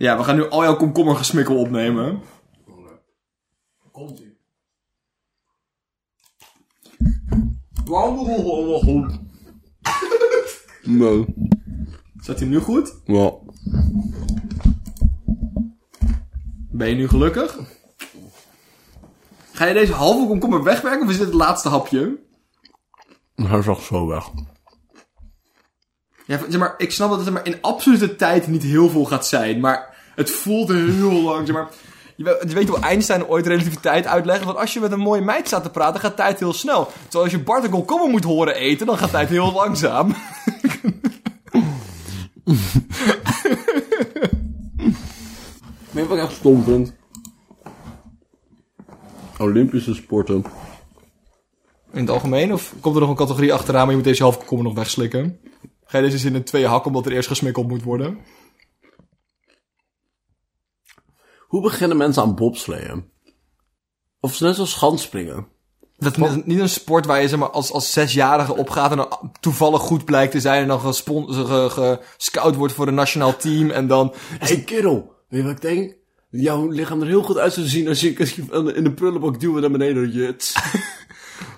Ja, we gaan nu al jouw komkommergesmikkel opnemen. Komt ie. Nee. Zat hij nu goed? Ja. Ben je nu gelukkig? Ga je deze halve komkommer wegwerken of is dit het laatste hapje? Hij is echt zo weg. Ja, zeg maar, ik snap dat het er maar in absolute tijd niet heel veel gaat zijn, maar het voelt heel lang. Zeg maar, je weet, je weet hoe Einstein ooit relativiteit uitlegde, want als je met een mooie meid staat te praten, gaat tijd heel snel. Terwijl als je Bart een komkommer moet horen eten, dan gaat tijd heel langzaam. Weet je wat ik echt stom vind? Olympische sporten. In het algemeen, of komt er nog een categorie achteraan, maar je moet deze halve komkommer nog wegslikken? Ga je deze zin in twee hakken, omdat er eerst gesmikkeld moet worden? Hoe beginnen mensen aan bobsleeën? Of net zoals schanspringen? Dat is niet- een sport waar je zeg maar, als, als zesjarige opgaat en dan toevallig goed blijkt te zijn en dan ge- gescout wordt voor een nationaal team en dan... Hé hey, kerel, weet je wat ik denk? Jouw lichaam er heel goed uit zou zien als je, als je in de prullenbak duwen naar beneden jut.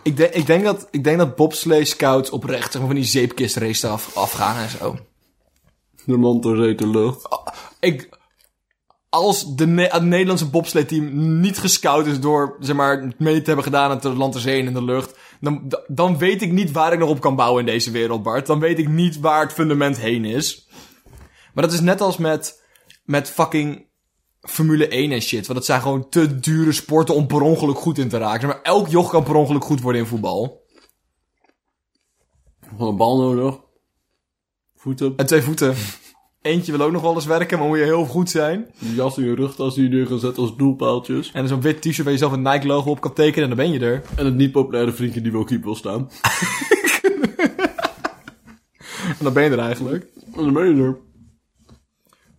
Ik, denk ik, denk dat, ik denk dat bobsleigh scouts oprecht zeg maar, van die zeepkistrace af, afgaan en zo. De door zee te lucht. Ik, als de Ne- het Nederlandse bobsleigh team niet gescout is door zeg maar, mee te hebben gedaan aan het land, de zee en in de lucht, dan, dan weet ik niet waar ik nog op kan bouwen in deze wereld, Bart. Dan weet ik niet waar het fundament heen is. Maar dat is net als met, met fucking Formule 1 en shit. Want dat zijn gewoon te dure sporten om per ongeluk goed in te raken. Maar elk joch kan per ongeluk goed worden in voetbal. Gewoon een bal nodig. Voeten. En twee voeten. Eentje wil ook nog wel eens werken, maar moet je heel goed zijn. Die jas in je rugtas die je neergezet als doelpaaltjes. En zo'n wit t-shirt waar je zelf een Nike logo op kan tekenen en dan ben je er. En het niet populaire vriendje die wel keep wil staan. En dan ben je er eigenlijk. En dan ben je er.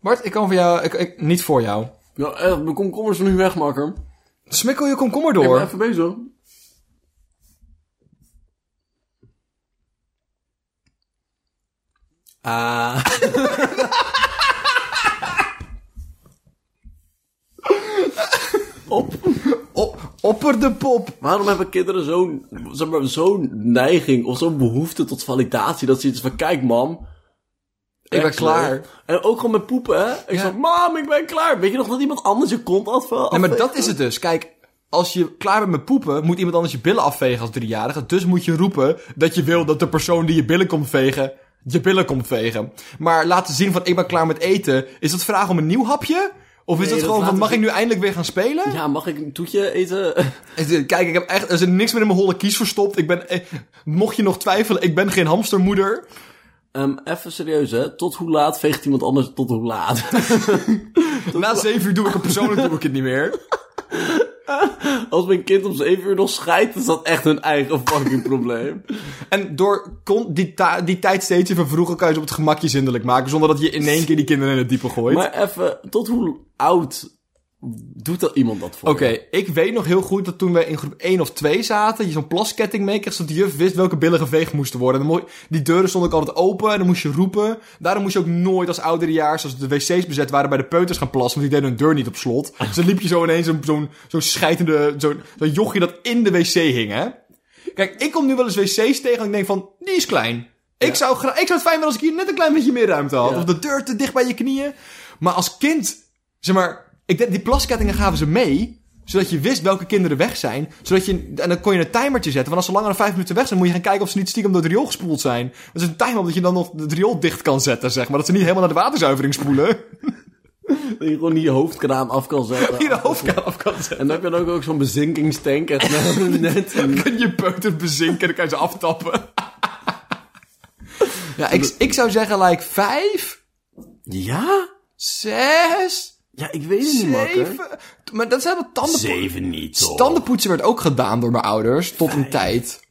Bart, ik kan voor jou... Ik, ik, niet voor jou. Ja, echt, mijn komkommers zijn nu weg, makker. Smikkel je komkommer Ik ben door. even bezig. Ah. Op. Op, opper de pop. Waarom hebben kinderen zo'n, zeg maar, zo'n neiging of zo'n behoefte tot validatie dat ze iets van, kijk mam. Ik ben klaar. En ook gewoon met poepen, hè. Ik Ja. zeg, mam, ik ben klaar. Weet je nog dat iemand anders je kont af... Nee, maar dat is het dus. Kijk, als je klaar bent met poepen, moet iemand anders je billen afvegen als driejarige. Dus moet je roepen dat je wil dat de persoon die je billen komt vegen, je billen komt vegen. Maar laten zien van ik ben klaar met eten. Is dat vraag om een nieuw hapje? Of is Nee, het dat gewoon van mag ik nu eindelijk weer gaan spelen? Ja, mag ik een toetje eten? Kijk, ik heb echt, er is niks meer in mijn holle kies verstopt. Ik ben, eh, mocht je nog twijfelen, ik ben geen hamstermoeder. Ehm, even serieus, hè. Tot hoe laat veegt iemand anders tot hoe laat? Na zeven uur doe ik het persoonlijk doe ik het niet meer. Als mijn kind om 7 uur nog scheidt, is dat echt hun eigen fucking probleem. En door kon, die, die tijd steeds even vroeger kan je ze op het gemakje zindelijk maken. Zonder dat je in één keer die kinderen in het diepe gooit. Maar even, tot hoe oud doet dat iemand dat voor? Oké, ik weet nog heel goed dat toen wij in groep 1 of 2 zaten, je zo'n plasketting mee kreeg, zodat de juf wist welke billen geveegd moesten worden. En dan die deuren stonden ook altijd open en dan moest je roepen. Daarom moest je ook nooit als ouderejaars, als de wc's bezet waren, bij de peuters gaan plassen, want die deden hun deur niet op slot. Dus dan liep je zo ineens zo'n zo'n scheidende, zo'n zo'n jochje dat in de wc hing, hè. Kijk, ik kom nu wel eens wc's tegen en ik denk van, die is klein. Ik, zou ik zou het fijn vinden als ik hier net een klein beetje meer ruimte had. Ja. Of de deur te dicht bij je knieën. Maar als kind, zeg maar, ik denk, die plaskettingen gaven ze mee. Zodat je wist welke kinderen weg zijn. Zodat je, en dan kon je een timertje zetten. Want als ze langer dan vijf minuten weg zijn, moet je gaan kijken of ze niet stiekem door het riool gespoeld zijn. Dat is een timer omdat je dan nog het riool dicht kan zetten, zeg maar. Dat ze niet helemaal naar de waterzuivering spoelen. Dat je gewoon niet je hoofdkraan af kan zetten. Die de hoofdkant af kan zetten. En dan heb je dan ook, ook zo'n bezinkingstank. En net, net Dan kun je peuter bezinken en dan kan je ze aftappen. ja, ik, ik zou zeggen, like, vijf, Ja? zes, Ja, ik weet het niet, makker. zeven. Maar dat zijn wel tanden... Zeven niet, toch? Tandenpoetsen werd ook gedaan door mijn ouders, tot een tijd.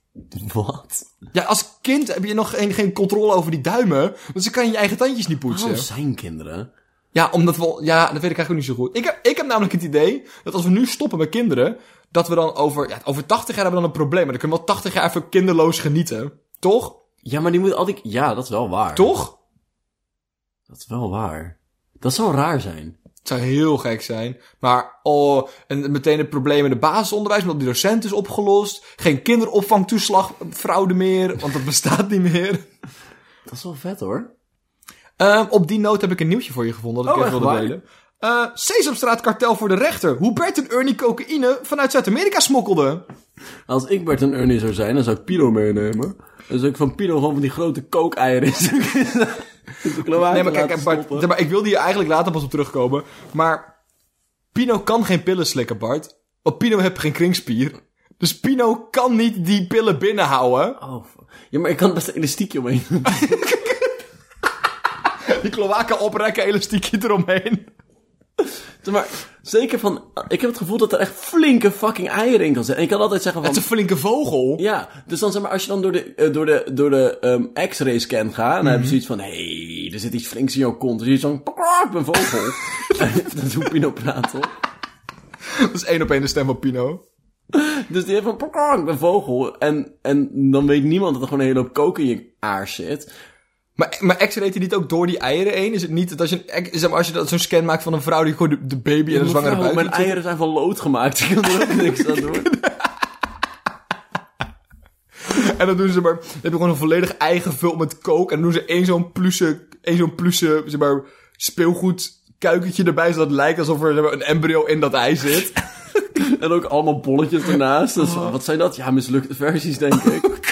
Wat? Ja, als kind heb je nog geen, geen controle over die duimen, dus dan kan je je eigen tandjes niet poetsen. Waarom zijn kinderen? Ja, omdat we, ja, dat weet ik eigenlijk ook niet zo goed. Ik heb, ik heb namelijk het idee dat als we nu stoppen met kinderen, dat we dan over, ja, over 80 jaar hebben we dan een probleem, maar dan kunnen we wel 80 jaar even kinderloos genieten. Toch? Ja, maar die moet altijd... Ja, dat is wel waar. Toch? Dat is wel waar. Dat zou raar zijn. Het zou heel gek zijn. Maar, oh, en meteen het probleem in het basisonderwijs, omdat die docent is opgelost. Geen kinderopvangtoeslag, fraude meer, want dat bestaat niet meer. Dat is wel vet hoor. Ehm, op die noot heb ik een nieuwtje voor je gevonden dat ik Oh, even wilde delen. Eh Sesamstraat kartel voor de rechter. Hoe Bert en Ernie cocaïne vanuit Zuid-Amerika smokkelden. Als ik Bert en Ernie zou zijn, dan zou ik Pino meenemen. Zou ik van Pino gewoon van die grote kookeieren Nee, maar kijk, Bart, zeg maar, ik wilde hier eigenlijk later pas op terugkomen. Maar Pino kan geen pillen slikken, Bart. Want Pino heeft geen kringspier. Dus Pino kan niet die pillen binnenhouden. Oh, fuck. ja, maar ik kan best een elastiekje omheen. Die kloaken oprekken, elastiekje eromheen. Maar, zeker van... Ik heb het gevoel dat er echt flinke fucking eieren in kan zitten. En ik kan altijd zeggen van... Het is een flinke vogel. Ja, dus dan zeg maar, als je dan door de, eh, door de, door de ehm, x-ray scan gaat, dan heb Mhm. je zoiets van, hé, hey, er zit iets flinks in jouw kont. Dan zie je zo'n, ik ben een vogel. dat is hoe Pino praat, toch? Dat is één op één de stem van Pino. Dus die heeft van, ik ben vogel. En, en dan weet niemand dat er gewoon een hele hoop kook in je aars zit. Maar, maar x-rayt hij niet ook door die eieren heen? Is het niet dat als je, zeg maar, als je dat zo'n scan maakt van een vrouw die gewoon de, de baby en een zwangere buik mijn eieren zijn van lood gemaakt. Ik kan er ook niks aan doen. En dan doen ze maar, dan heb je gewoon een volledig ei gevuld met kook. En dan doen ze één zo'n plusse, één zo'n plusse, zeg maar, speelgoed kuikentje erbij. Zodat het lijkt alsof er zeg maar, een embryo in dat ei zit. En ook allemaal bolletjes ernaast. Dus Oh. wat zijn dat? Ja, mislukte versies, denk ik.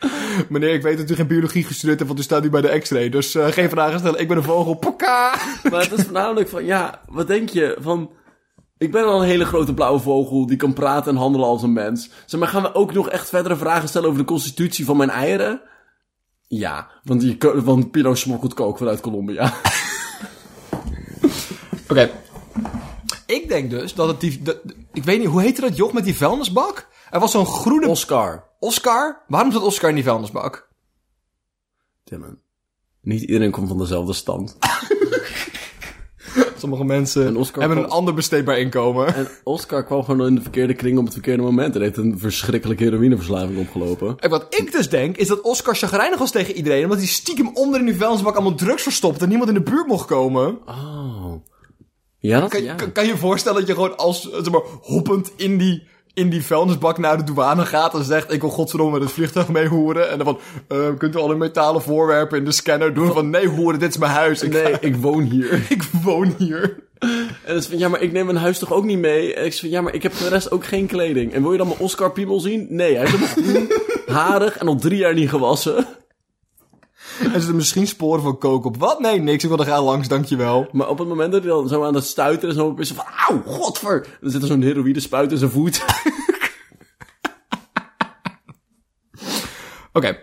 Meneer, ik weet dat u geen biologie gestudeerd heeft, want u staat nu bij de x-ray. Dus eh, geen vragen stellen. Ik ben een vogel. Pokka! Maar het is voornamelijk van, ja, wat denk je van... Ik ben al een hele grote blauwe vogel die kan praten en handelen als een mens. Zeg maar, gaan we ook nog echt verdere vragen stellen over de constitutie van mijn eieren? Ja, want, die, want Pino smokkelt kook vanuit Colombia. Oké. Ik denk dus dat het die... dat- ik weet niet, hoe heette dat joch met die vuilnisbak? Er was zo'n groene... Oscar. Oscar? Waarom zat Oscar in die vuilnisbak? Timon. Niet iedereen komt van dezelfde stand. Sommige mensen En Oscar hebben een kwam- ander besteedbaar inkomen. En Oscar kwam gewoon in de verkeerde kring op het verkeerde moment. En heeft een verschrikkelijke heroïneverslaving opgelopen. En wat ik dus denk, is dat Oscar chagrijnig was tegen iedereen... omdat hij stiekem onder in die vuilnisbak allemaal drugs verstopte... en niemand in de buurt mocht komen. Oh. Ja, dat Kan, ja. kan, kan je je voorstellen dat je gewoon als, zeg maar, hoppend in die, in die vuilnisbak naar de douane gaat... en zegt, ik wil godverdomme met het vliegtuig mee hoeren... en dan van, eh, kunt u alle metalen voorwerpen in de scanner doen? Van, nee hoeren, dit is mijn huis. Ik, Nee, ik woon hier. ik woon hier. En het is van, ja, maar ik neem mijn huis toch ook niet mee? En ik zeg van, ja, maar ik heb voor de rest ook geen kleding. En wil je dan mijn Oscar Piemel zien? Nee, hij is groen, harig en al drie jaar niet gewassen. En er zitten misschien sporen van kook op. Wat? Nee, niks. Ik wil er graag langs, dankjewel. Maar op het moment dat hij dan zo aan het stuiten is, dan is van, auw, godver. Dan zit er zo'n heroïne spuit in zijn voet. Oké.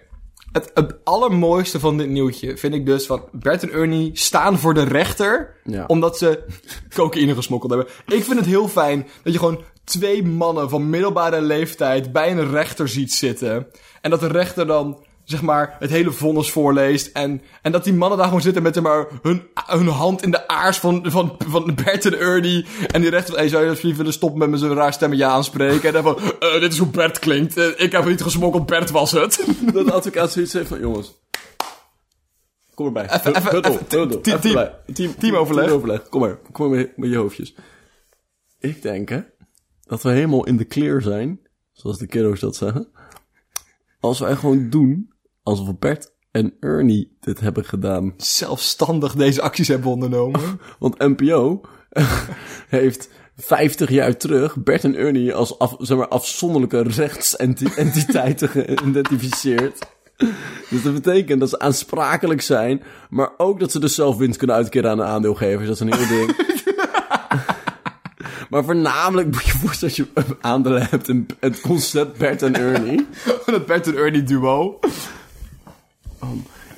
Het, het allermooiste van dit nieuwtje vind ik dus van Bert en Ernie staan voor de rechter. Ja. Omdat ze cocaïne gesmokkeld hebben. Ik vind het heel fijn dat je gewoon twee mannen van middelbare leeftijd bij een rechter ziet zitten. En dat de rechter dan zeg maar het hele vonnis voorleest. En, en dat die mannen daar gewoon zitten met zeg maar, hun, hun hand in de aars van, van, van Bert en Ernie. En die rechter van, hey, zou je alsjeblieft willen stoppen met me zo'n raar stemmetje aanspreken? En dan van, eh, dit is hoe Bert klinkt. Eh, ik heb niet gesmokkeld, Bert was het. dat de advocaat zoiets heeft van, jongens. Kom erbij. Even- even- Huddle, even- huddle, team- team- erbij. Team, teamoverleg. Kom maar, kom maar met, met je hoofdjes. Ik denk, hè, dat we helemaal in de clear zijn, zoals de kiddo's dat zeggen. Als wij gewoon doen alsof Bert en Ernie dit hebben gedaan. Zelfstandig deze acties hebben ondernomen. Want NPO heeft 50 jaar terug Bert en Ernie als af, zeg maar, afzonderlijke rechtsentiteiten geïdentificeerd. Dus dat betekent dat ze aansprakelijk zijn, maar ook dat ze dus zelf winst kunnen uitkeren aan de aandeelgevers. Dat is een heel ding. maar voornamelijk moet je je voorstellen dat je aandelen hebt in het concept Bert en Ernie. het Bert en Ernie duo.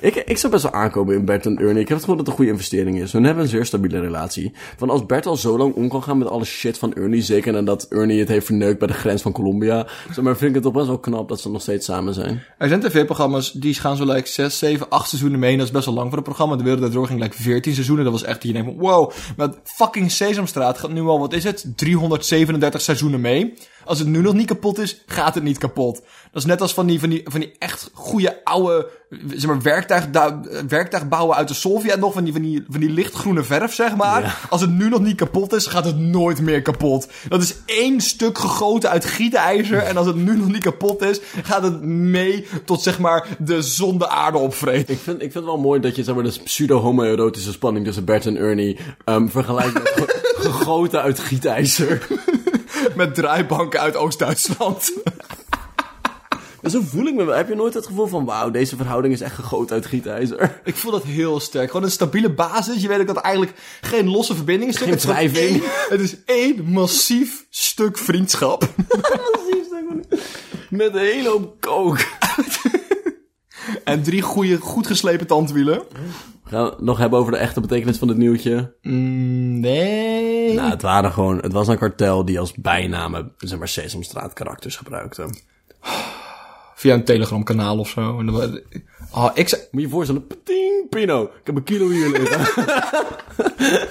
Ik, ik zou best wel aankomen in Bert en Ernie. Ik heb het gevoel dat het een goede investering is. Hun hebben een zeer stabiele relatie. Van als Bert al zo lang om kan gaan met alle shit van Ernie, zeker nadat Ernie het heeft verneukt bij de grens van Colombia, zeg maar vind ik het toch best wel knap dat ze nog steeds samen zijn. Er zijn tv-programma's die gaan zo like 6, 7, 8 seizoenen mee. Dat is best wel lang voor het programma. De Wereld Door ging like 14 seizoenen. Dat was echt, je denkt van wow. Maar fucking Sesamstraat gaat nu al, wat is het? 337 seizoenen mee. Als het nu nog niet kapot is, gaat het niet kapot. Dat is net als van die, van die, van die echt goede oude, zeg maar, werktuig, werktuigbouwen uit de Sovjet nog, van die, van die, van die lichtgroene verf, zeg maar. Ja. Als het nu nog niet kapot is, gaat het nooit meer kapot. Dat is één stuk gegoten uit gietijzer. En als het nu nog niet kapot is, gaat het mee tot zeg maar de zon de aarde opvreten. Ik vind, ik vind het wel mooi dat je zeg maar, de pseudo-homoerotische spanning tussen Bert en Ernie ehm, vergelijkt met ge- gegoten uit gietijzer. Met draaibanken uit Oost-Duitsland. Zo voel ik me wel. Heb je nooit het gevoel van, wauw, deze verhouding is echt gegoten uit gietijzer? Ik voel dat heel sterk. Gewoon een stabiele basis. Je weet ook dat eigenlijk geen losse verbindingen zijn. Geen Het is één- Het is één massief stuk vriendschap. Met een hele hoop kook. En drie goede, goed geslepen tandwielen. Gaan we het nog hebben over de echte betekenis van dit nieuwtje? Mm, nee. Nou, het waren gewoon, het was een kartel die als bijnamen, zeg maar, Sesamstraat karakters gebruikte. Via een telegram kanaal of zo. En dan- Oh, ik zei... Moet je je voorstellen, ping, Pino, ik heb een kilo hier liggen.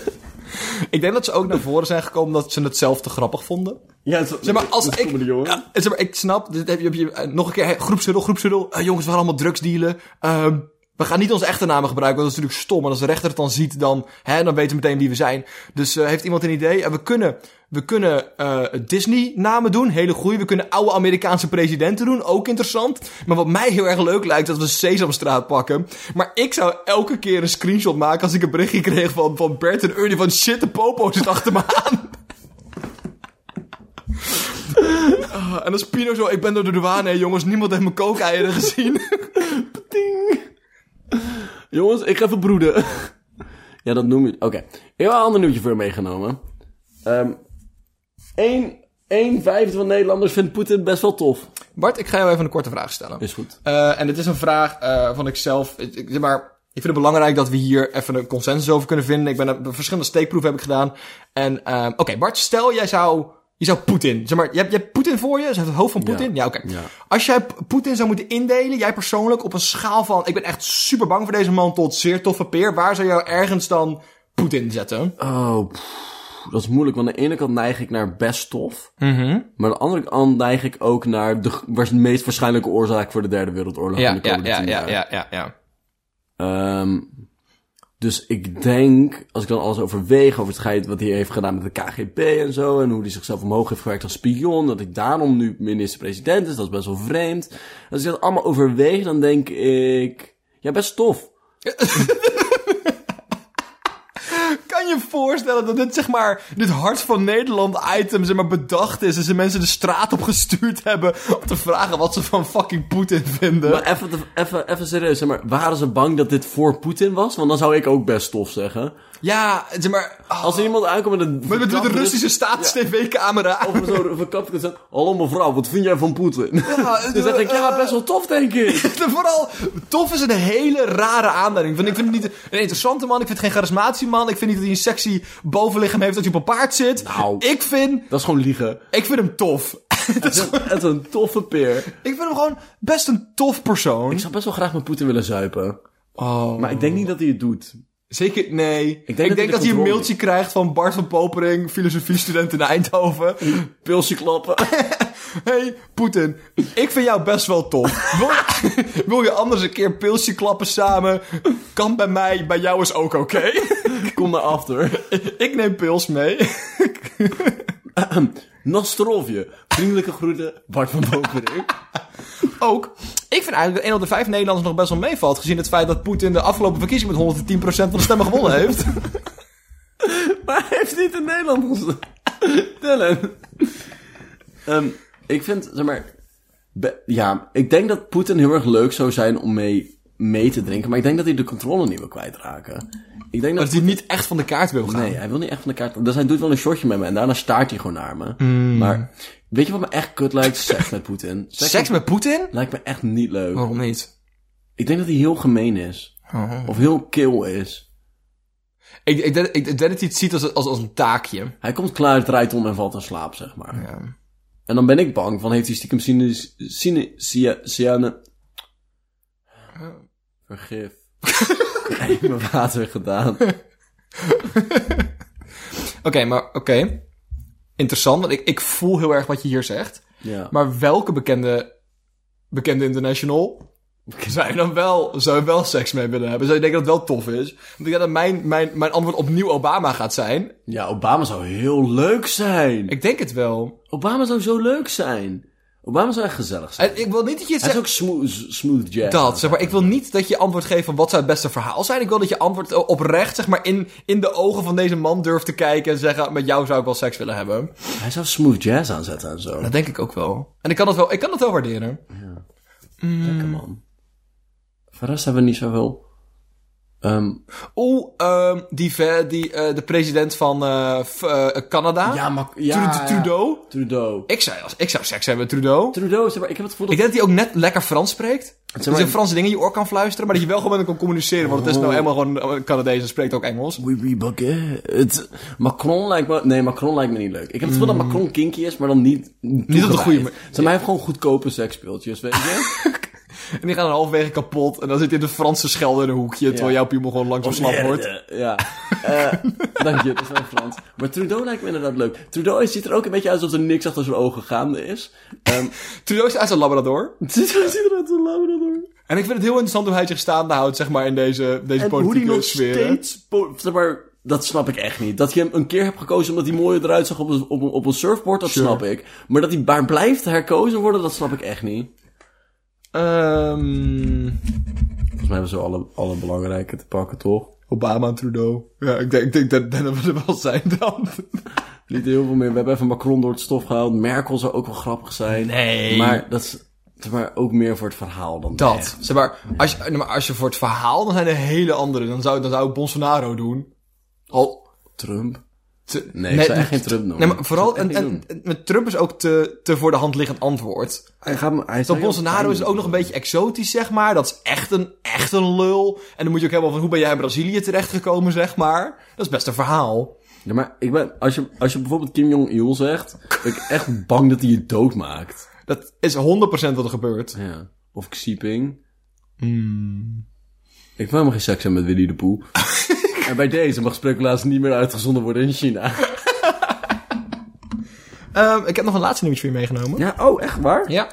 Ik denk dat ze ook naar voren zijn gekomen dat ze het zelf te grappig vonden. ja, zo, Zeg maar, als ik... comedy. Ja, zeg maar, ik snap, dit heb je, heb je eh, nog een keer, hey, groepshuddle. Eh, jongens, we gaan allemaal drugsdealen. Ehm we gaan niet onze echte namen gebruiken, want dat is natuurlijk stom. En als de rechter het dan ziet, dan, hè, dan weten we meteen wie we zijn. Dus eh, heeft iemand een idee? En we kunnen, we kunnen eh, Disney-namen doen, hele goeie. We kunnen oude Amerikaanse presidenten doen, ook interessant. Maar wat mij heel erg leuk lijkt, dat we Sesamstraat pakken. Maar ik zou elke keer een screenshot maken als ik een berichtje kreeg van, van Bert en Ernie van shit, de popo zit achter me aan. Ah, en is Pino zo, ik ben door de douane, hè, jongens, niemand heeft mijn kookeieren gezien. Ting. Jongens, ik ga even broeden. ja, dat noem je. Oké. Ik heb een ander nieuwtje voor meegenomen. Ehm 1, 1 vijfde van Nederlanders vindt Poetin best wel tof. Bart, ik ga jou even een korte vraag stellen. Is goed. Eh, en dit is een vraag eh, van ikzelf. Ik, ik- zeg maar, ik vind het belangrijk dat we hier even een consensus over kunnen vinden. Ik ben er- verschillende steekproeven heb ik gedaan. En, ehm, oké, Bart, stel jij zou, je zou Poetin, zeg maar, je hebt, je hebt Poetin voor je, ze heeft het hoofd van Poetin. Ja, oké. Ja. Als jij Poetin zou moeten indelen, jij persoonlijk, op een schaal van, ik ben echt super bang voor deze man tot zeer toffe peer, waar zou jou ergens dan Poetin zetten? Oh, pff, dat is moeilijk. Want aan de ene kant neig ik naar best tof. Mhm. Maar aan de andere kant neig ik ook naar de was- meest waarschijnlijke oorzaak voor de derde wereldoorlog. Ja, in de ja, komende ja, tien ja, ja, ja, ja. Ehm, dus ik denk, als ik dan alles overweeg over het feit wat hij heeft gedaan met de KGB en zo, en hoe hij zichzelf omhoog heeft gewerkt als spion, dat ik daarom nu minister-president is, dat is best wel vreemd. Als ik dat allemaal overweeg, dan denk ik, ja, best tof. Je voorstellen dat dit, zeg maar, dit hart van Nederland item, zeg maar, bedacht is en ze mensen de straat op gestuurd hebben om te vragen wat ze van fucking Poetin vinden? Maar even, even, even serieus, zeg maar, waren ze bang dat dit voor Poetin was? Want dan zou ik ook best tof zeggen. Ja, zeg maar, oh, Als er iemand aankomt met een... met, met de verkapte- Russische staats-tv-camera. Of zo verkapt gezet. Hallo mevrouw, wat vind jij van Poetin? Ja, dan zeg ik, ja, best wel tof denk ik. Vooral, tof is een hele rare aanleiding. Want ik vind het niet een interessante man. Ik vind het geen charismatische man. Ik vind niet dat hij een sexy bovenlichaam heeft dat hij op een paard zit. Nou. Ik vind, Dat is gewoon liegen. ik vind hem tof. Het is, is een toffe peer. ik vind hem gewoon best een tof persoon. Ik zou best wel graag met Poetin willen zuipen. Oh. Maar ik denk niet dat hij het doet. Zeker, nee. Ik denk denk, dat hij de dat hij een mailtje krijgt van Bart van Popering, filosofiestudent in Eindhoven. Pilsje klappen. hey, Poetin, ik vind jou best wel tof. Wil, wil je anders een keer een pilsje klappen samen? Kan bij mij, bij jou is ook oké. Kom naar after. ik neem pils mee. Nostrovje. Vriendelijke groeten. Bart van Bovering. ook, ik vind eigenlijk dat één op de vijf Nederlanders nog best wel meevalt. Gezien het feit dat Poetin de afgelopen verkiezing met 110% van de stemmen gewonnen heeft. Maar hij heeft niet in Nederland gestaan. Dylan. Ehm, ik vind, zeg maar... be- ja, ik denk dat Poetin heel erg leuk zou zijn om mee, mee te drinken. Maar ik denk dat hij de controle niet wil kwijtraken. Ik denk dat... dat hij niet echt van de kaart wil gaan. Nee, hij wil niet echt van de kaart. Dus hij doet wel een shotje met me en daarna staart hij gewoon naar me. Maar weet je wat me echt kut lijkt? Seks met Poetin. Seks met Poetin? lijkt me echt niet leuk. Waarom niet? Ik denk dat hij heel gemeen is. Of heel kil is. Ik, ik, denk, ik denk dat hij het ziet als, als, als een taakje. Hij komt klaar, draait om en valt in slaap, zeg maar. Ja. En dan ben ik bang van, heeft hij stiekem cine, cine, cia- cyane... Vergif. Nee, mijn water gedaan. Oké, maar oké. interessant. Want ik, ik voel heel erg wat je hier zegt. Ja. Maar welke bekende, bekende international zou je dan wel, zou je wel seks mee willen hebben? Zou je denken dat het wel tof is? Want ik denk dat mijn, mijn, mijn antwoord opnieuw Obama gaat zijn. ja, Obama zou heel leuk zijn. Ik denk het wel. Obama zou zo leuk zijn. Obama zou echt gezellig zijn. En ik wil niet dat je het Hij is zegt... ook smooth, smooth jazz. Dat, zeg maar, ik wil niet dat je antwoord geeft van wat zou het beste verhaal zijn. Ik wil dat je antwoord oprecht, zeg maar, in, in de ogen van deze man durft te kijken en zeggen, met jou zou ik wel seks willen hebben. Hij zou smooth jazz aanzetten en zo. Dat denk ik ook wel. En ik kan dat wel, ik kan dat wel waarderen. Lekker man. Voor de rest hebben we niet zoveel... Ehm Oeh, ehm, die, die eh, de president van eh, eh, Canada. ja, maar... Tru- Ja, Trudeau. Trudeau. Ik zou, als- ik zou seks hebben met Trudeau. Trudeau, zeg maar, ik heb het gevoel dat... Ik denk dat hij ook net lekker Frans spreekt. Zeg Dus maar- een Franse dingen in je oor kan fluisteren, maar dat je wel gewoon met hem kan communiceren. Want het is nou Oh. helemaal gewoon Canadees en spreekt ook Engels. Oui, oui, baguette. Macron lijkt me... Nee, Macron lijkt me niet leuk. Ik heb het gevoel dat Macron kinky is, maar dan niet... Niet op de goede manier. Zeg maar, hij heeft gewoon goedkope seksspeeltjes, weet je? En die gaan dan halverwege kapot. En dan zit hij in de Franse schelden in een hoekje. Terwijl jouw piemel gewoon langzaam slap wordt. Ja. Eh, dank je, dat is wel Frans. Maar Trudeau lijkt me inderdaad leuk. Trudeau ziet er ook een beetje uit alsof er niks achter zijn ogen gaande is. Ehm Trudeau is uit zijn labrador. Trudeau ziet eruit als een labrador. En ik vind het heel interessant hoe hij zich staande houdt, zeg maar, in deze, deze En hoe die politieke nog sfeer. steeds... Zeg maar, dat snap ik echt niet. Dat je hem een keer hebt gekozen omdat hij mooier eruit zag op een, op een, op een surfboard, dat Sure. snap ik. Maar dat hij maar blijft herkozen worden, dat snap ik echt niet. Ehm Volgens mij hebben ze alle, alle belangrijke te pakken, toch? Obama en Trudeau. Ja, ik denk, ik denk dat, dat we er wel zijn dan. Niet heel veel meer. We hebben even Macron door het stof gehaald. Merkel zou ook wel grappig zijn. Nee. Maar dat is zeg maar, ook meer voor het verhaal dan Dat. echt. Zeg maar, als je, maar als je voor het verhaal, dan zijn er hele andere. Dan zou, dan zou ik Bolsonaro doen. Al... Trump? Te, Nee, ik zou echt geen Trump noemen. Nee, maar vooral, en, en, met Trump is ook te, te voor de hand liggend antwoord. Hij gaat me, hij Dat Bolsonaro is ook nog een beetje exotisch, zeg maar. Dat is echt een, echt een lul. En dan moet je ook helemaal van, hoe ben jij in Brazilië terechtgekomen, zeg maar. Dat is best een verhaal. Ja, maar ik ben, als je, als je bijvoorbeeld Kim Jong-il zegt, ben ik echt bang dat hij je doodmaakt. Dat is 100% wat er gebeurt. Ja. Of Xi Jinping. Hmm. Ik wil helemaal geen seks hebben met Winnie de Pooh. en bij deze mag speculatie niet meer uitgezonden worden in China. Ehm, ik heb nog een laatste nieuwtje voor je meegenomen. Ja, oh, echt waar? Ja.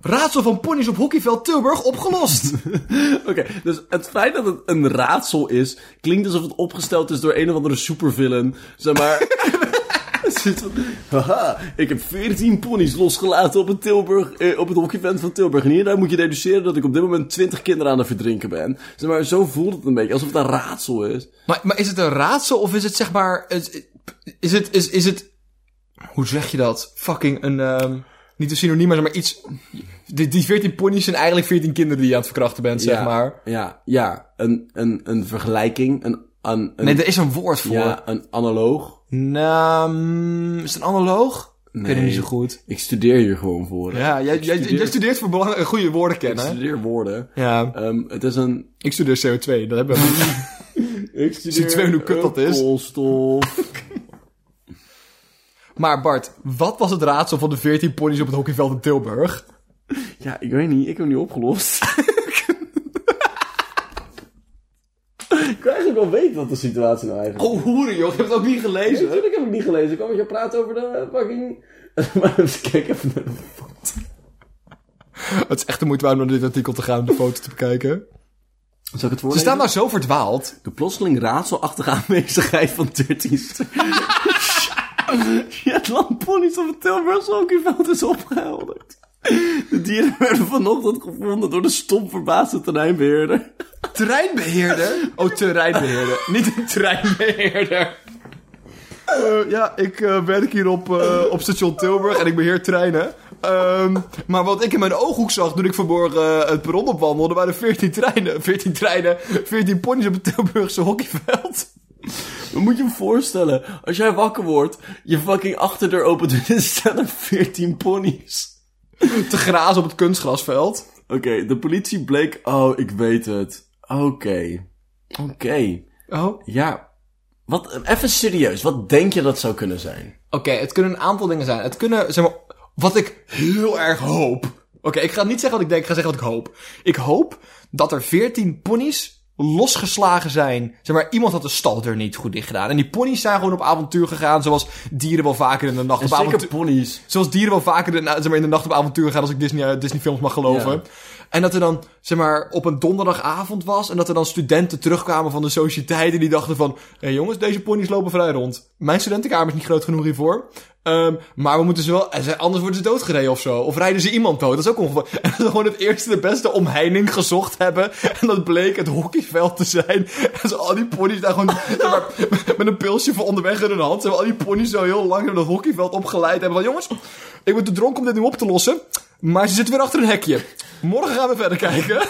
Raadsel van ponies op hockeyveld Tilburg opgelost. Oké, dus het feit dat het een raadsel is, klinkt alsof het opgesteld is door een of andere supervillain. Zeg maar. Haha, ik heb 14 ponies losgelaten op het, Tilburg, eh, op het hockeyvent van Tilburg. En hieruit moet je deduceren dat ik op dit moment 20 kinderen aan het verdrinken ben. Zeg maar, zo voelt het een beetje, alsof het een raadsel is. maar, maar is het een raadsel of is het zeg maar... Is, is het... Is, is het hoe zeg je dat? Fucking een... ehm, niet een synoniem, maar zeg maar iets... Die, die 14 ponies zijn eigenlijk 14 kinderen die je aan het verkrachten bent, zeg maar. Ja, ja, een, een, een vergelijking, een, een, een, Nee, er is een woord voor. ja, een analoog. Nou, mm, is het een analoog? Ik weet het niet zo goed. Ik studeer hier gewoon voor. Ja, jij, Ik jij, studeer- jij studeert voor belang- goede woorden Ik kennen. studeer woorden. Ja, Ehm, het is een... ik studeer CO2, dat hebben we. Ik studeer weet hoe kut dat is. Koolstof. Maar Bart, wat was het raadsel van de 14 ponies op het hockeyveld in Tilburg? Ja, ik weet niet. Ik heb hem niet opgelost. ik wil eigenlijk wel weten wat de situatie nou eigenlijk is. Oh, hoeren joh, ik heb het ook niet Nee, gelezen. natuurlijk heb ik niet gelezen. Ik kwam met jou praten over de fucking... maar even kijken even naar de foto. Het is echt de moeite waard om naar dit artikel te gaan en de foto te bekijken. Zal ik het Ze voorlezen? staan daar zo verdwaald. De plotseling raadselachtige aanwezigheid van 13 Shetlandponies op het Tilburgse hockeyveld is opgehelderd. De dieren werden vanochtend gevonden door de stom verbaasde terreinbeheerder. Terreinbeheerder? Oh, terreinbeheerder. niet een treinbeheerder. Eh, ja, ik eh, werk hier op, eh, op station Tilburg en ik beheer treinen. Ehm, maar wat ik in mijn ooghoek zag toen ik vanmorgen het perron opwandelde, waren 14 treinen. 14 treinen, 14 ponies op het Tilburgse hockeyveld. Dan moet je je voorstellen, als jij wakker wordt, je fucking achterdeur opent en er staan er 14 ponies. Te grazen op het kunstgrasveld. Oké, de politie bleek... Oh, ik weet het. Oké. Oké. Oh. Ja. Wat, even serieus, wat denk je dat zou kunnen zijn? Oké, het kunnen een aantal dingen zijn. Het kunnen, zeg maar, wat ik heel erg hoop. Oké, ik ga niet zeggen wat ik denk, ik ga zeggen wat ik hoop. Ik hoop dat er 14 ponies losgeslagen zijn. Zeg maar, iemand had de staldeur niet goed dicht gedaan. En die ponies zijn gewoon op avontuur gegaan, zoals dieren wel vaker in de nacht En op zeker avontuur... ponies. Zoals dieren wel vaker in, zeg maar, in de nacht op avontuur gaan, als ik Disney, eh, Disney films mag geloven. Ja. En dat er dan, zeg maar, op een donderdagavond was. En dat er dan studenten terugkwamen van de sociëteit. En die dachten van, hé jongens, deze ponies lopen vrij rond. Mijn studentenkamer is niet groot genoeg hiervoor. Ehm, maar we moeten ze wel, ze- anders worden ze doodgereden of zo. Of rijden ze iemand dood. Dat is ook ongeveer. En dat ze gewoon het eerste de beste omheining gezocht hebben. En dat bleek het hockeyveld te zijn. En ze al die ponies daar gewoon, met een pilsje voor onderweg in hun hand. Ze hebben al die ponies zo heel lang naar dat hockeyveld opgeleid. Hebben van, jongens, ik ben te dronken om dit nu op te lossen. Maar ze zitten weer achter een hekje. Morgen gaan we verder kijken.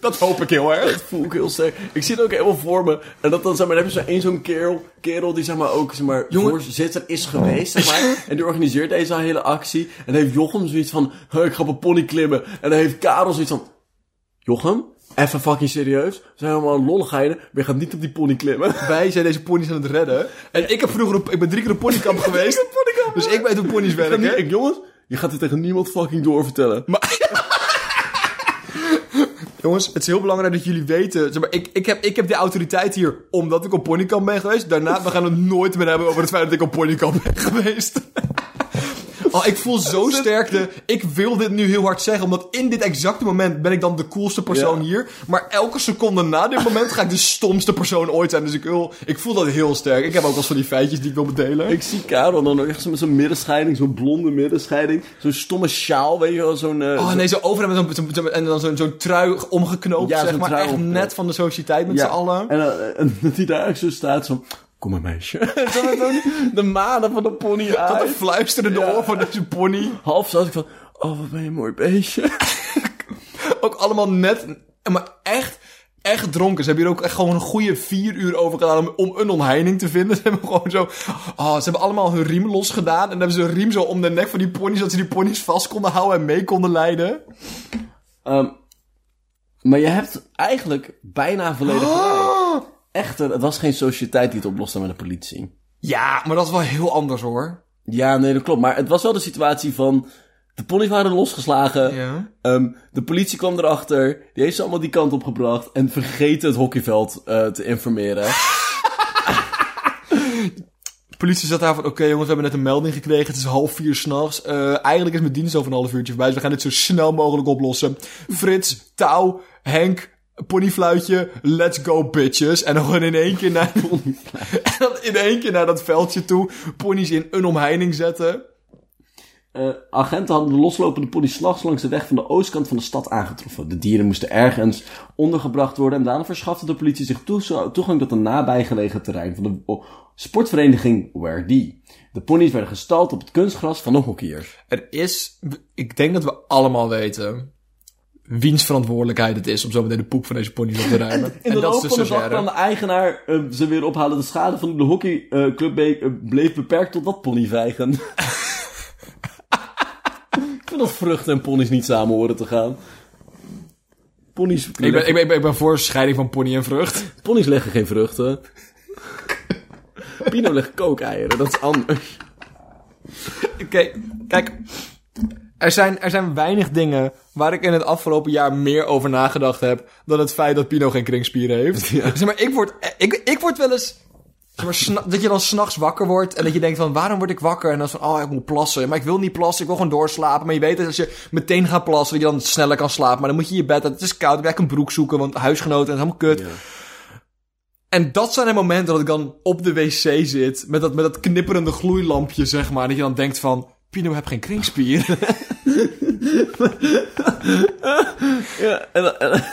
Dat hoop ik heel erg. Dat voel ik heel sterk. Ik zie het ook helemaal voor me. En dat dan, zeg maar, dan heb je zo één zo'n kerel, kerel die zeg maar ook, zeg maar, Jongen- voorzitter is geweest, zeg maar. En die organiseert deze hele actie. En dan heeft Jochem zoiets van, "Huh, ik ga op een pony klimmen. En dan heeft Karel zoiets van, Jochem, even fucking serieus. We zijn helemaal lolligheden, maar je gaat niet op die pony klimmen. Wij zijn deze ponies aan het redden. En ik heb vroeger, op- ik ben drie keer op ponykamp geweest. Dus ik weet hoe ponies En werken. ik, jongens, je gaat dit tegen niemand fucking doorvertellen. Jongens, het is heel belangrijk dat jullie weten. Zeg maar, ik, ik, heb, ik heb de autoriteit hier omdat ik op ponykamp ben geweest. Daarna, we gaan het nooit meer hebben over het feit dat ik op ponykamp ben geweest. Oh, ik voel zo sterk de... Ik wil dit nu heel hard zeggen, omdat in dit exacte moment ben ik dan de coolste persoon Ja. hier. Maar elke seconde na dit moment ga ik de stomste persoon ooit zijn. Dus ik, wil, ik voel dat heel sterk. Ik heb ook wel van die feitjes die ik wil bedelen. Ik zie Karel dan ook echt zo met zo'n middenscheiding, zo'n blonde middenscheiding. Zo'n stomme sjaal, weet je wel, zo'n... eh, Oh nee, zo over met zo'n zo, en dan zo'n zo'n trui omgeknoopt, Ja, zeg maar. Echt omgeknoopt. net van de sociëteit met z'n allen. En, eh, en dat hij daar eigenlijk zo staat, zo... Kom maar meisje. de manen van de pony Dat uit. een fluisterende Ja. oor van deze pony. Half zat ik van... Oh, wat ben je een mooi beestje. Ook allemaal net, maar echt, echt dronken. Ze hebben hier ook echt gewoon een goede vier uur over gedaan om, om een omheining te vinden. Ze hebben gewoon zo, oh, ze hebben allemaal hun riem losgedaan. En dan hebben ze een riem zo om de nek van die ponies, zodat ze die ponies vast konden houden en mee konden leiden. Ehm, maar je hebt eigenlijk bijna volledig gelijk. Echter, het was geen sociëteit die het oploste met de politie. Ja, maar dat is wel heel anders hoor. Ja, nee, dat klopt. Maar het was wel de situatie van... De ponies waren losgeslagen. Ja. Ehm, de politie kwam erachter. Die heeft ze allemaal die kant op gebracht. En vergeten het hockeyveld eh, te informeren. De politie zat daar van, oké jongens, we hebben net een melding gekregen. Het is half vier s'nachts. Eh eigenlijk is mijn dienst over een half uurtje voorbij. Dus we gaan dit zo snel mogelijk oplossen. Frits, Touw, Henk, ponyfluitje, let's go bitches. En dan in één keer naar... en dan in één keer naar dat veldje toe. Ponies in een omheining zetten. Eh, agenten hadden de loslopende pony s'nachts langs de weg van de oostkant van de stad aangetroffen. De dieren moesten ergens ondergebracht worden en daarna verschafte de politie zich toe- toegang tot een nabijgelegen terrein van de sportvereniging Where Die. De ponies werden gestald op het kunstgras van de hockeyers. Er is... Ik denk dat we allemaal weten... Wiens verantwoordelijkheid het is om zo meteen de poep van deze ponies op te ruimen. In de dat loop is van de dag kwam de eigenaar eh, ze weer ophalen. De schade van de hockeyclub uh, bleef beperkt tot dat ponyvijgen. Ik vind dat vruchten en ponies niet samen horen te gaan. Ponies, Ik ben, ik, ben, ik voor scheiding van pony en vrucht. ponies leggen geen vruchten. Pino legt kookeieren, dat is anders. Oké, kijk. Er zijn, er zijn weinig dingen waar ik in het afgelopen jaar meer over nagedacht heb... dan het feit dat Pino geen kringspieren heeft. Zeg maar, ik word, ik, ik word wel eens... Zeg maar, dat je dan s'nachts wakker wordt en dat je denkt van... waarom word ik wakker? En dan van, oh, ik moet plassen. Maar ik wil niet plassen, ik wil gewoon doorslapen. Maar je weet dat als je meteen gaat plassen, dat je dan sneller kan slapen. Maar dan moet je je bed uit, het is koud, dan moet je een broek zoeken... want huisgenoten en helemaal kut. En dat zijn de momenten dat ik dan op de wc zit... met dat, met dat knipperende gloeilampje, zeg maar. Dat je dan denkt van... Pino, heb geen kringspier. Ja, en, en-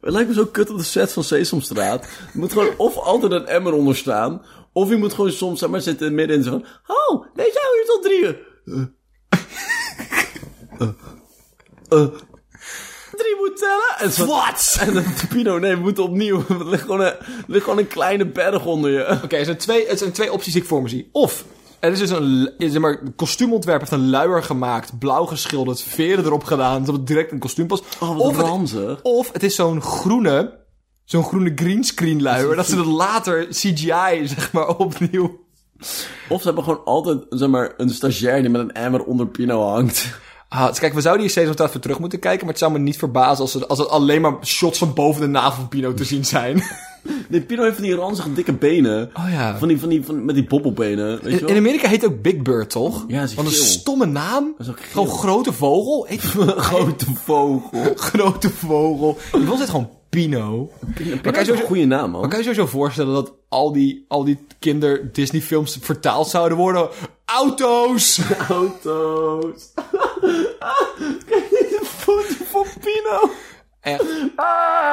het lijkt me zo kut op de set van Sesamstraat. Je moet gewoon of altijd een emmer onder staan... of je moet gewoon soms zeg maar, zitten midden in zo van... Oh, nee, jou hier tot drieën. Eh. Eh. Drie moet tellen. En zo, Wat? En Pino, nee, we moeten opnieuw. Er ligt gewoon een, er ligt gewoon een kleine berg onder je. Oké, er, zijn twee- er zijn twee opties die ik voor me zie. Of er is dus een, zeg maar, een kostuumontwerp heeft een luier gemaakt, blauw geschilderd, veren erop gedaan, zodat het direct een kostuum past. Oh, wat of, het, of het is zo'n groene, zo'n groene greenscreen luier, dat ze het later CGI, zeg maar, opnieuw. Of ze hebben gewoon altijd zeg maar, een stagiair die met een emmer onder Pino hangt. Ah, dus kijk, we zouden hier Sesamstraat voor terug moeten kijken, maar het zou me niet verbazen als, er, als het alleen maar shots van boven de navel van Pino te zien zijn. Nee, Pino heeft van die ranzige dikke benen. Oh ja. Van die, van die, van, met die bobbelbenen. Weet je In, wel? in Amerika heet het ook Big Bird, toch? Ja, is Wat een geel. stomme naam. Dat is ook geel. Gewoon grote vogel. Heet grote vogel. grote vogel. Je was het gewoon Pino. Pino, is een goede naam, man. Maar kan je je zo voorstellen dat al die, al die kinder Disney films vertaald zouden worden? Auto's! Auto's. Kijk, deze foto van Pino. Echt.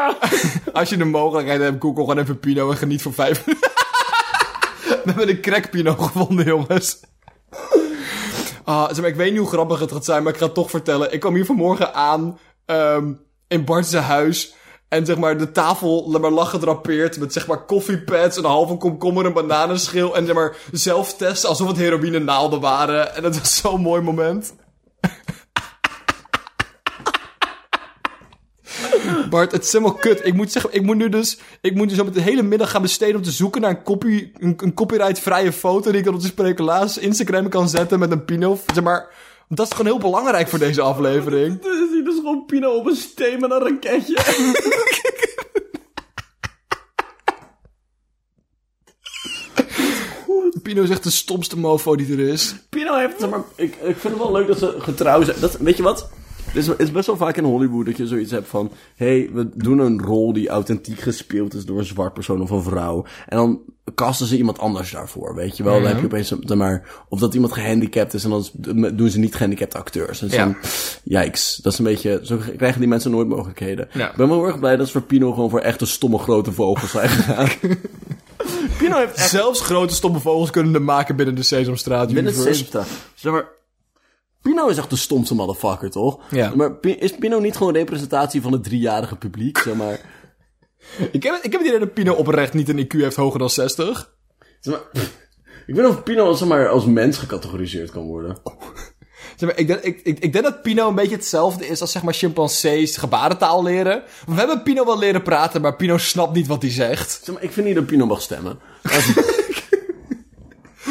Als je de mogelijkheid hebt, google gewoon even Pino en geniet van vijf. We hebben een crack Pino gevonden, jongens. Ah, zeg maar, ik weet niet hoe grappig het gaat zijn, maar ik ga het toch vertellen. Ik kwam hier vanmorgen aan ehm, in Bart's huis. En zeg maar, de tafel maar, lag gedrapeerd met zeg maar koffiepads, een halve komkommer, een bananenschil. En zeg maar, zelftesten alsof het heroïne naalden waren. En dat was zo'n mooi moment. Bart, het is helemaal kut. Ik moet zeggen, ik moet nu dus, ik moet dus op de hele middag gaan besteden om te zoeken naar een, copy, een, een copyright-vrije foto die ik dan op de speculaas Instagram kan zetten met een Pino. Zeg maar, dat is gewoon heel belangrijk voor deze aflevering. Dan zie je dus gewoon Pino op een steen met een raketje. Pino is echt de stomste mofo die er is. Pino heeft, zeg maar, ik, ik vind het wel leuk dat ze getrouw zijn. Dat, weet je wat? Het is, het is best wel vaak in Hollywood dat je zoiets hebt van... hey, we doen een rol die authentiek gespeeld is door een zwart persoon of een vrouw. En dan casten ze iemand anders daarvoor, weet je wel? Dan heb je opeens, maar... Of dat iemand gehandicapt is en dan doen ze niet gehandicapte acteurs. Dus Ja. dan, yikes. Dat is een beetje... Zo krijgen die mensen nooit mogelijkheden. Ja. Ik ben wel heel erg blij dat ze voor Pino gewoon voor echte stomme grote vogels zijn gegaan. Pino heeft echt Zelfs grote stomme vogels kunnen er maken binnen de Sesamstraat Binnen universe. Sesamstraat. Zeg maar, Pino is echt de stomste motherfucker, toch? Ja. Maar is Pino niet gewoon een representatie van het driejarige publiek, zeg maar? Ik heb, ik heb het idee dat Pino oprecht niet een IQ heeft hoger dan 60. Zeg maar ik weet niet of Pino als, zeg maar, als mens gecategoriseerd kan worden. Zeg maar, ik, denk, ik, ik, ik denk dat Pino een beetje hetzelfde is als zeg maar chimpansees gebarentaal leren. We hebben Pino wel leren praten, maar Pino snapt niet wat hij zegt. Zeg maar, ik vind niet dat Pino mag stemmen.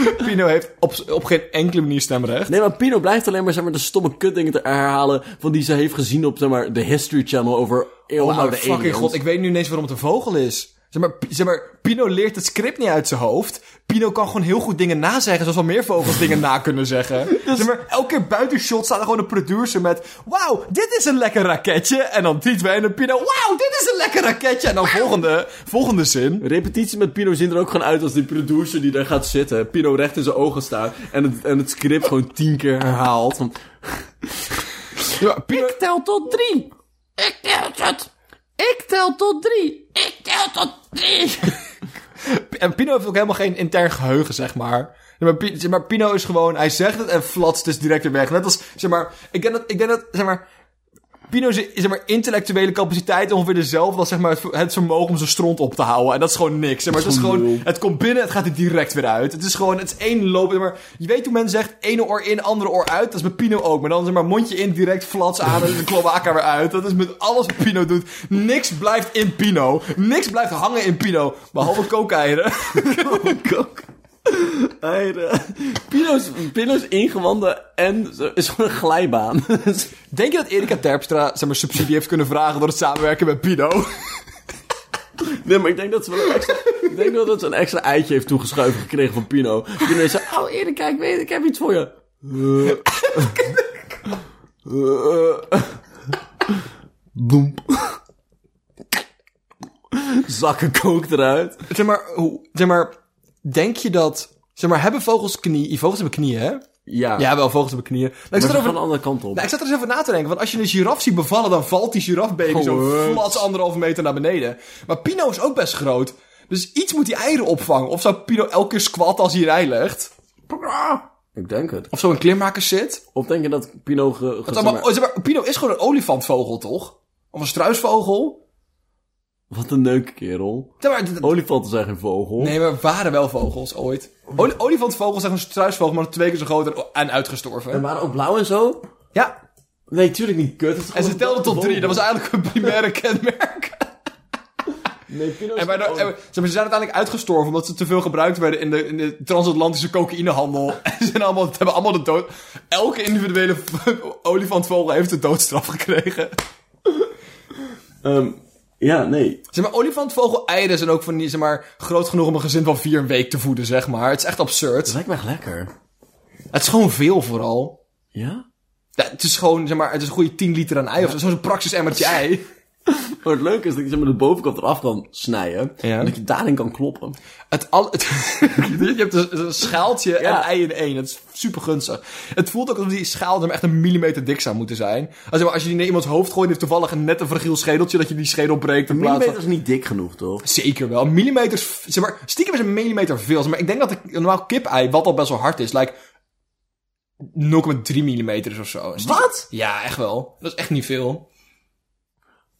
Pino heeft op, op geen enkele manier stemrecht. nee, maar Pino blijft alleen maar, zeg maar de stomme kutdingen te herhalen van die ze heeft gezien op zeg maar, de History Channel over Oh eeuwenoude my fucking aliens. god, ik weet nu ineens waarom het een vogel is. Zeg maar, zeg maar, Pino leert het script niet uit zijn hoofd. Pino kan gewoon heel goed dingen nazeggen, zoals wel meer vogels dingen na kunnen zeggen. Zeg maar, elke keer buiten shot staat er gewoon een producer met... Wauw, dit is een lekker raketje. En dan die twee en Pino... Wauw, dit is een lekker raketje. En dan volgende, volgende zin. Repetities met Pino zien er ook gewoon uit als die producer die daar gaat zitten. Pino recht in zijn ogen staat. En het, en het script gewoon tien keer herhaalt. Van, Ja, Pino, Ik tel tot drie. Ik tel tot... Ik tel tot drie. Ik tel tot drie. en Pino heeft ook helemaal geen intern geheugen, zeg maar. Maar, zeg maar, Pino is gewoon... Hij zegt het en flatst is direct weer weg. Net als, zeg maar... Ik denk dat, ik denk dat zeg maar... Pino's zeg maar, intellectuele capaciteit ongeveer dezelfde als zeg maar, het, het vermogen om zijn stront op te houden. En dat is gewoon niks. Zeg maar, het, is gewoon het komt binnen, het gaat er direct weer uit. Het is gewoon, het is één loop. zeg Maar, je weet hoe men zegt, ene oor in, andere oor uit. Dat is met Pino ook. Maar dan zeg maar mondje in, direct flats aan en de kloaka weer uit. Dat is met alles wat Pino doet. Niks blijft in Pino. Niks blijft hangen in Pino. Behalve kookeieren. Pino's, Pino's ingewanden en is gewoon een glijbaan. Denk je dat Erika Terpstra zeg maar, subsidie heeft kunnen vragen door het samenwerken met Pino? nee, maar ik denk dat ze wel een extra... Ik denk wel dat ze een extra eitje heeft toegeschuiven gekregen van Pino. Pino zei, oh Erika, ik weet, ik heb iets voor je. Eh. Boem. Zakken kook eruit. Zeg maar, hoe, zeg maar, denk je dat... Zeg maar, hebben vogels knieën? Vogels hebben knieën, hè? Ja, Ja, wel, vogels hebben knieën. Maar ik zat, ze gaan erover, de andere kant op. nou, ik zat er eens even na te denken. Want als je een giraf ziet bevallen, dan valt die girafbaby zo flats anderhalve meter naar beneden. Maar Pino is ook best groot. Dus iets moet die eieren opvangen. Of zou Pino elke keer squat als hij een ei legt? Ik denk het. Of zo een klimmaker zit? Of denk je dat Pino... Ge, Dat allemaal, oh, zeg maar, Pino is gewoon een olifantvogel, toch? Of een struisvogel? Wat een leuke kerel. Maar, Olifanten zijn geen vogel. Nee, maar waren wel vogels ooit. Oli olifantvogels zijn een struisvogel, maar twee keer zo groot en, en uitgestorven. En waren ook blauw en zo? Ja, Nee, tuurlijk niet. Kut. En ze telden tot drie. Dat was eigenlijk een primaire kenmerk. Nee, Pino's En, ze zijn uiteindelijk uitgestorven omdat ze te veel gebruikt werden in de, in de transatlantische cocaïnehandel. En ze zijn allemaal, hebben allemaal de dood. Elke individuele olifantvogel heeft de doodstraf gekregen. Ehm, ja, nee. Zeg maar, olifantvogel-eieren zijn ook van die, zeg maar, groot genoeg om een gezin van vier een week te voeden, zeg maar. Het is echt Dat absurd. lijkt me echt lekker. Het is gewoon veel vooral. Ja? Ja, het is gewoon, zeg maar, het is een goede 10 liter aan ei of zo. Zo'n praxis emmertje ei. Maar het leuke is dat je maar, de bovenkant eraf kan snijden. Ja. En dat je daarin kan kloppen. Het al, het, je hebt een, een schaaltje en ei in één. Dat is super gunstig. Het voelt ook alsof die schaal maar, echt een millimeter dik zou moeten zijn. Als, als je die naar iemands hoofd gooit, heeft toevallig een net een fragiel schedeltje dat je die schedel breekt. In Een plaats millimeter van... is niet dik genoeg, toch? Zeker wel. Millimeters, zeg maar, stiekem is een millimeter veel. Zeg maar ik denk dat een normaal kip-ei, wat al best wel hard is, lijkt 0,3 millimeter is of zo. Stiekem- Wat? Ja, echt wel. Dat is echt niet veel.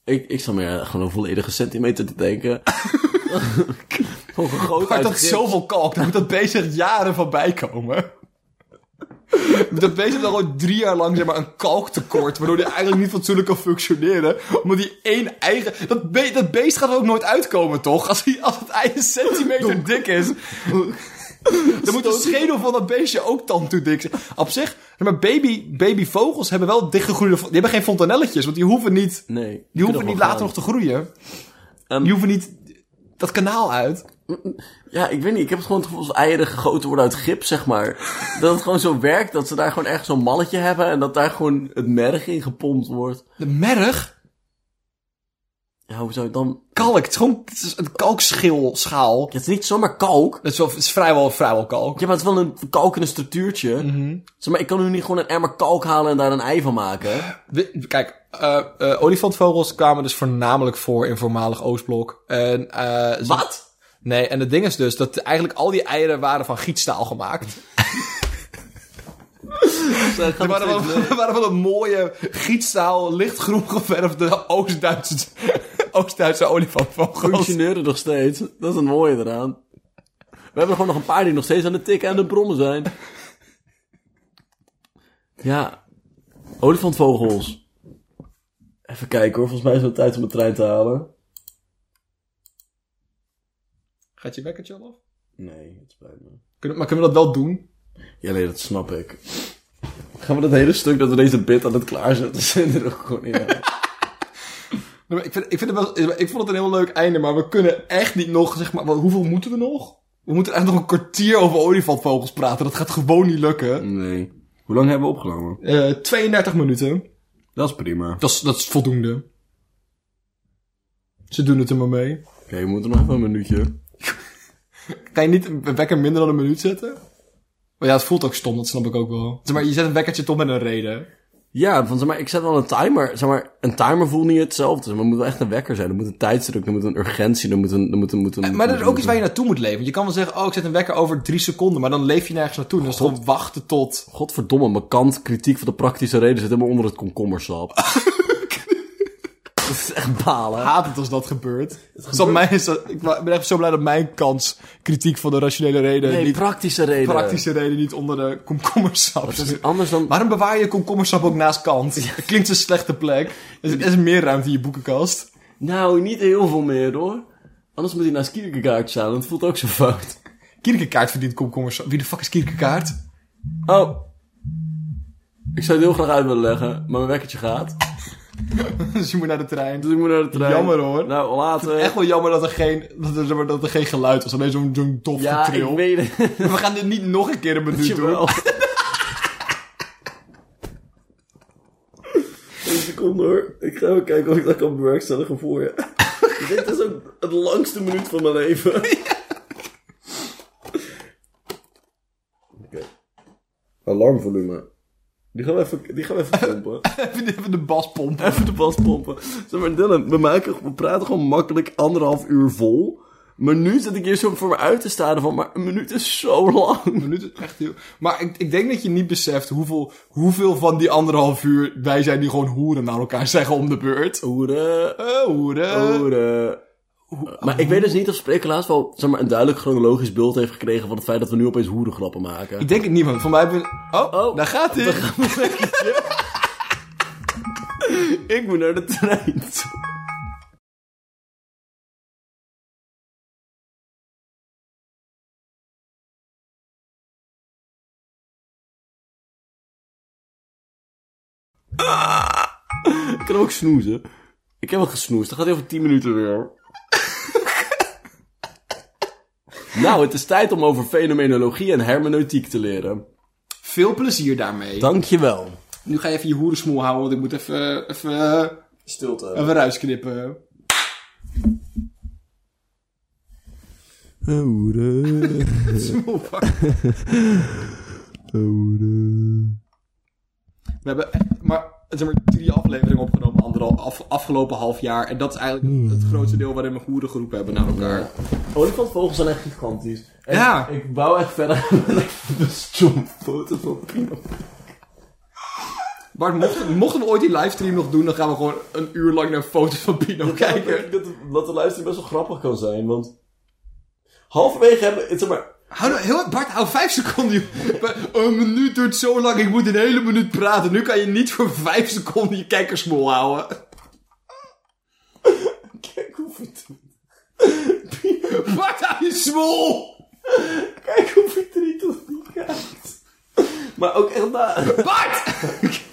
Ik, ik zal meer gewoon een volledige centimeter te denken. gewoon gegoten Maar dat gips. zoveel kalk, daar moet dat bezig jaren van bijkomen. Dat beest heeft dan gewoon drie jaar lang zeg maar, een kalktekort, waardoor hij eigenlijk niet fatsoenlijk kan functioneren. Omdat hij één eigen... Dat, be- dat beest gaat er ook nooit uitkomen, toch? Als, hij, als het ei een centimeter dik is. Dan moet de schedel van dat beestje ook tandtoe dik zijn. Op zich, maar baby, babyvogels hebben wel dichtgegroeide... Die hebben geen fontanelletjes, want die hoeven niet... Nee. Die hoeven niet later nog te groeien. Ehm, die hoeven niet dat kanaal uit. Ja, ik weet niet. Ik heb het gewoon het gevoel dat eieren gegoten worden uit gips, zeg maar. dat het gewoon zo werkt dat ze daar gewoon echt zo'n malletje hebben en dat daar gewoon het merg in gepompt wordt. De merg... Ja, hoe zou je dan... kalk. Het is gewoon het is een kalkschilschaal. Ja, het is niet zomaar kalk. Dat is, wel, het is vrijwel, vrijwel kalk. Ja, maar het is wel een kalk in een structuurtje. Zeg maar, ik kan nu niet gewoon een emmer kalk halen en daar een ei van maken. We- Kijk, eh, eh, olifantvogels kwamen dus voornamelijk voor in voormalig Oostblok. En, eh, Wat? Nee, en het ding is dus dat eigenlijk al die eieren waren van gietstaal gemaakt. Ze Er waren wel, waren wel een mooie gietstaal, lichtgroen geverfde Oost-Duitse, Oost-Duitse olifantvogels. functioneren nog steeds. Dat is het mooie eraan. We hebben er gewoon nog een paar die nog steeds aan de tikken en de brommen zijn. Ja. Olifantvogels. Even kijken hoor, volgens mij is het tijd om de trein te halen. Gaat je wekkertje al af? Nee, het spijt me. Kunnen, maar kunnen we dat wel doen? Ja, nee, dat snap ik. Gaan we dat hele stuk dat we deze bit aan het klaarzetten zijn er ook gewoon in? Ik, vind, ik, vind het wel, ik vond het een heel leuk einde, maar we kunnen echt niet nog, zeg maar, wat- hoeveel moeten we nog? We moeten echt nog een kwartier over olifantvogels praten. Dat gaat gewoon niet lukken. Nee. Hoe lang hebben we opgenomen? Eh 32 minuten. Dat is prima. Dat is, dat is voldoende. Ze doen het er maar mee. Oké, we moeten nog even een minuutje. Kan je niet een wekker minder dan een minuut zetten? Maar ja, het voelt ook stom, dat snap ik ook wel. Maar, je zet een wekkertje toch met een reden. Ja, van, zeg maar, ik zet wel een timer. Zeg maar, een timer voelt niet hetzelfde. Zeg maar, het moet wel echt een wekker zijn. Er moet een tijdsdruk, er moet een urgentie, er moet een... Er moet een, moet een Maar er is ook iets waar je naartoe moet leven. Je kan wel zeggen, oh, ik zet een wekker over drie seconden, maar dan leef je nergens naartoe. Dan is het gewoon wachten tot... Godverdomme, mijn kant kritiek van de praktische reden zit helemaal onder het komkommersap. dat is echt balen. haat het als dat gebeurt. Zal dat, ik ben echt zo blij dat mijn kans kritiek van de rationele reden, Nee, niet praktische reden. praktische reden, niet onder de komkommersap Dat is anders dan... Waarom bewaar je komkommersap ook naast kant? Klinkt een slechte plek. Er is, er is meer ruimte in je boekenkast. Nou, niet heel veel meer hoor. Anders moet hij naast Kierkegaard staan. Dat voelt ook zo fout. Kierkegaard verdient komkommersap. Wie de fuck is Kierkegaard? Oh. Ik zou het heel graag uit willen leggen, maar mijn wekkertje gaat. dus je moet naar de trein. Dus ik moet naar de trein. Jammer, hoor. Nou, later. Echt wel jammer dat er geen, dat er, dat er geen geluid was. Alleen zo'n zo'n dof Ja, getril. ik weet het. We gaan dit niet nog een keer een minuut doen. Eén seconde hoor. Ik ga even kijken of ik dat kan bewerkstelligen voor je. Dit is ook het langste minuut van mijn leven. Oké. Alarmvolume. Die gaan we even, die gaan we even pompen. Even, even de bas pompen. Even de bas pompen. Zeg maar, Dylan, we, maken, we praten gewoon makkelijk anderhalf uur vol. Maar nu zit ik hier zo voor me uit te staren van, maar een minuut is zo lang. Een minuut is echt heel... Maar ik, ik denk dat je niet beseft hoeveel, hoeveel van die anderhalf uur wij zijn die gewoon hoeren naar elkaar zeggen om de beurt. Hoeren. Eh, hoeren. Hoeren. Eh, maar ik weet dus niet of Sprekelaars wel zeg maar, een duidelijk chronologisch beeld heeft gekregen van het feit dat we nu opeens hoerengrappen maken. Ik denk het niet, want voor mij hebben we... Oh, oh, daar gaat hij. ik moet naar de trein. Ik kan ook snoezen. Ik heb wel gesnoezen. Dat gaat over 10 minuten weer. Nou, het is tijd om over fenomenologie en hermeneutiek te leren. Veel plezier daarmee. Dankjewel. Nu ga je even je hoerensmoel houden, want ik moet even, even, Stilte. even ruis knippen. Smoelpak. We hebben maar, zeg maar drie afleveringen opgenomen anderhal, af, afgelopen half jaar. En dat is eigenlijk het grootste deel waarin we hoeren geroepen hebben naar elkaar. Olifantvogels zijn echt gigantisch. En Ja. Ik wou echt verder met een foto van Pino. Bart, mochten, mochten we ooit die livestream nog doen, dan gaan we gewoon een uur lang naar foto's van Pino kijken. Kijken. Dat, dat de luistering best wel grappig kan zijn, want... Halverwege hebben... Zeg maar, Hou nou, heel, Bart, hou vijf seconden. Een minuut duurt zo lang, ik moet een hele minuut praten. Nu kan je niet voor vijf seconden je kijkersmol houden. kijk hoe verdrietig... Bart, hou je smol! Kijk hoe verdrietig die kijkt. Maar ook echt daar... Bart!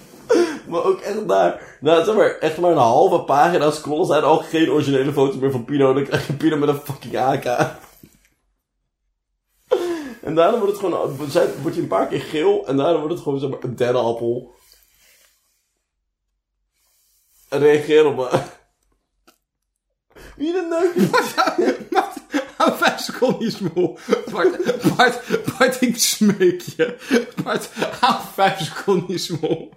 Maar ook echt daar... Nou, zeg maar, echt maar een halve pagina scrollen zijn al geen originele foto's meer van Pino. Dan krijg je Pino met een fucking AK. En daarna wordt het gewoon... Wordt hij een paar keer geel. En daarna wordt het gewoon, zeg maar, een derde appel. En reageer op me. Wie de neuk? Hou vijf seconden je smol. Bart, Bart, Bart, ik smeek je. Bart, hou vijf seconden je smol.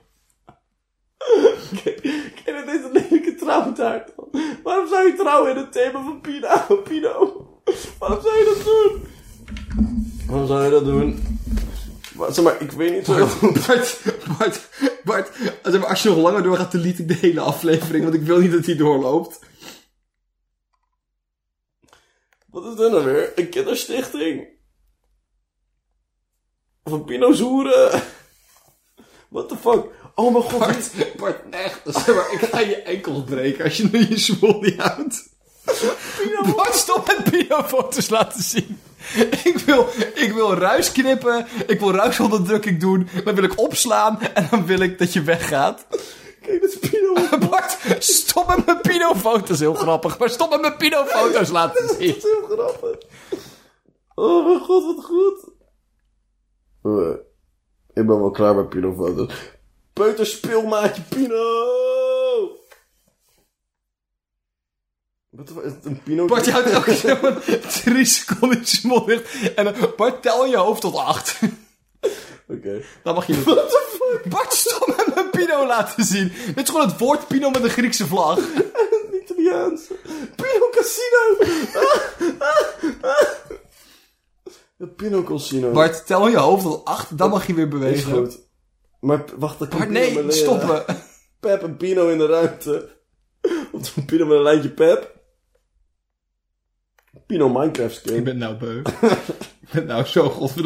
Kijk naar deze lelijke trouwtaart dan. Waarom zou je trouwen in het thema van Pino? Pino? Waarom zou je dat doen? Waarom zou je dat doen? Maar, zeg maar, ik weet niet zo. Bart, Bart, Bart, zeg maar, als je nog langer doorgaat, delete ik de hele aflevering, want ik wil niet dat hij doorloopt. Wat is dit nou weer? Een kinderstichting? Van Pino Zoeren? What the fuck? Oh mijn god. Bart, Bart, echt, zeg maar, ik ga je enkels breken als je nu je smol niet houdt. Bart, stop met Pino-foto's laten zien. Ik wil, ik wil ruis knippen, ik wil ruisonderdrukking doen, dan wil ik opslaan en dan wil ik dat je weggaat. Kijk, dat is Pino. Bart, stop met mijn Pino-foto's, heel grappig, maar stop met mijn Pino-foto's laten Dat zien. is heel grappig. Oh mijn god, wat goed. Eh, ik ben wel klaar met Pino-foto's. Peuter speelmaatje Pino! Wat is het een Pino? Bart, je houdt elke keer drie seconden je smol dicht. En dan, Bart, tel in je hoofd tot acht. Oké. Dan mag je doen. What the fuck? Bart, stop met mijn Pino laten zien. Dit is gewoon het woord Pino met een Griekse vlag. Italiaans. Pino Casino! Het Pino Casino. Bart, tel in je hoofd tot acht. Dan mag je weer is bewegen. goed. Maar wacht, dat kan Bart, nee, leren. stoppen. Pep en Pino in de ruimte. Een Pino met een lijntje Pep. Pino Minecraft Ik skin. ben nou beu. ik ben nou zo godverdomme.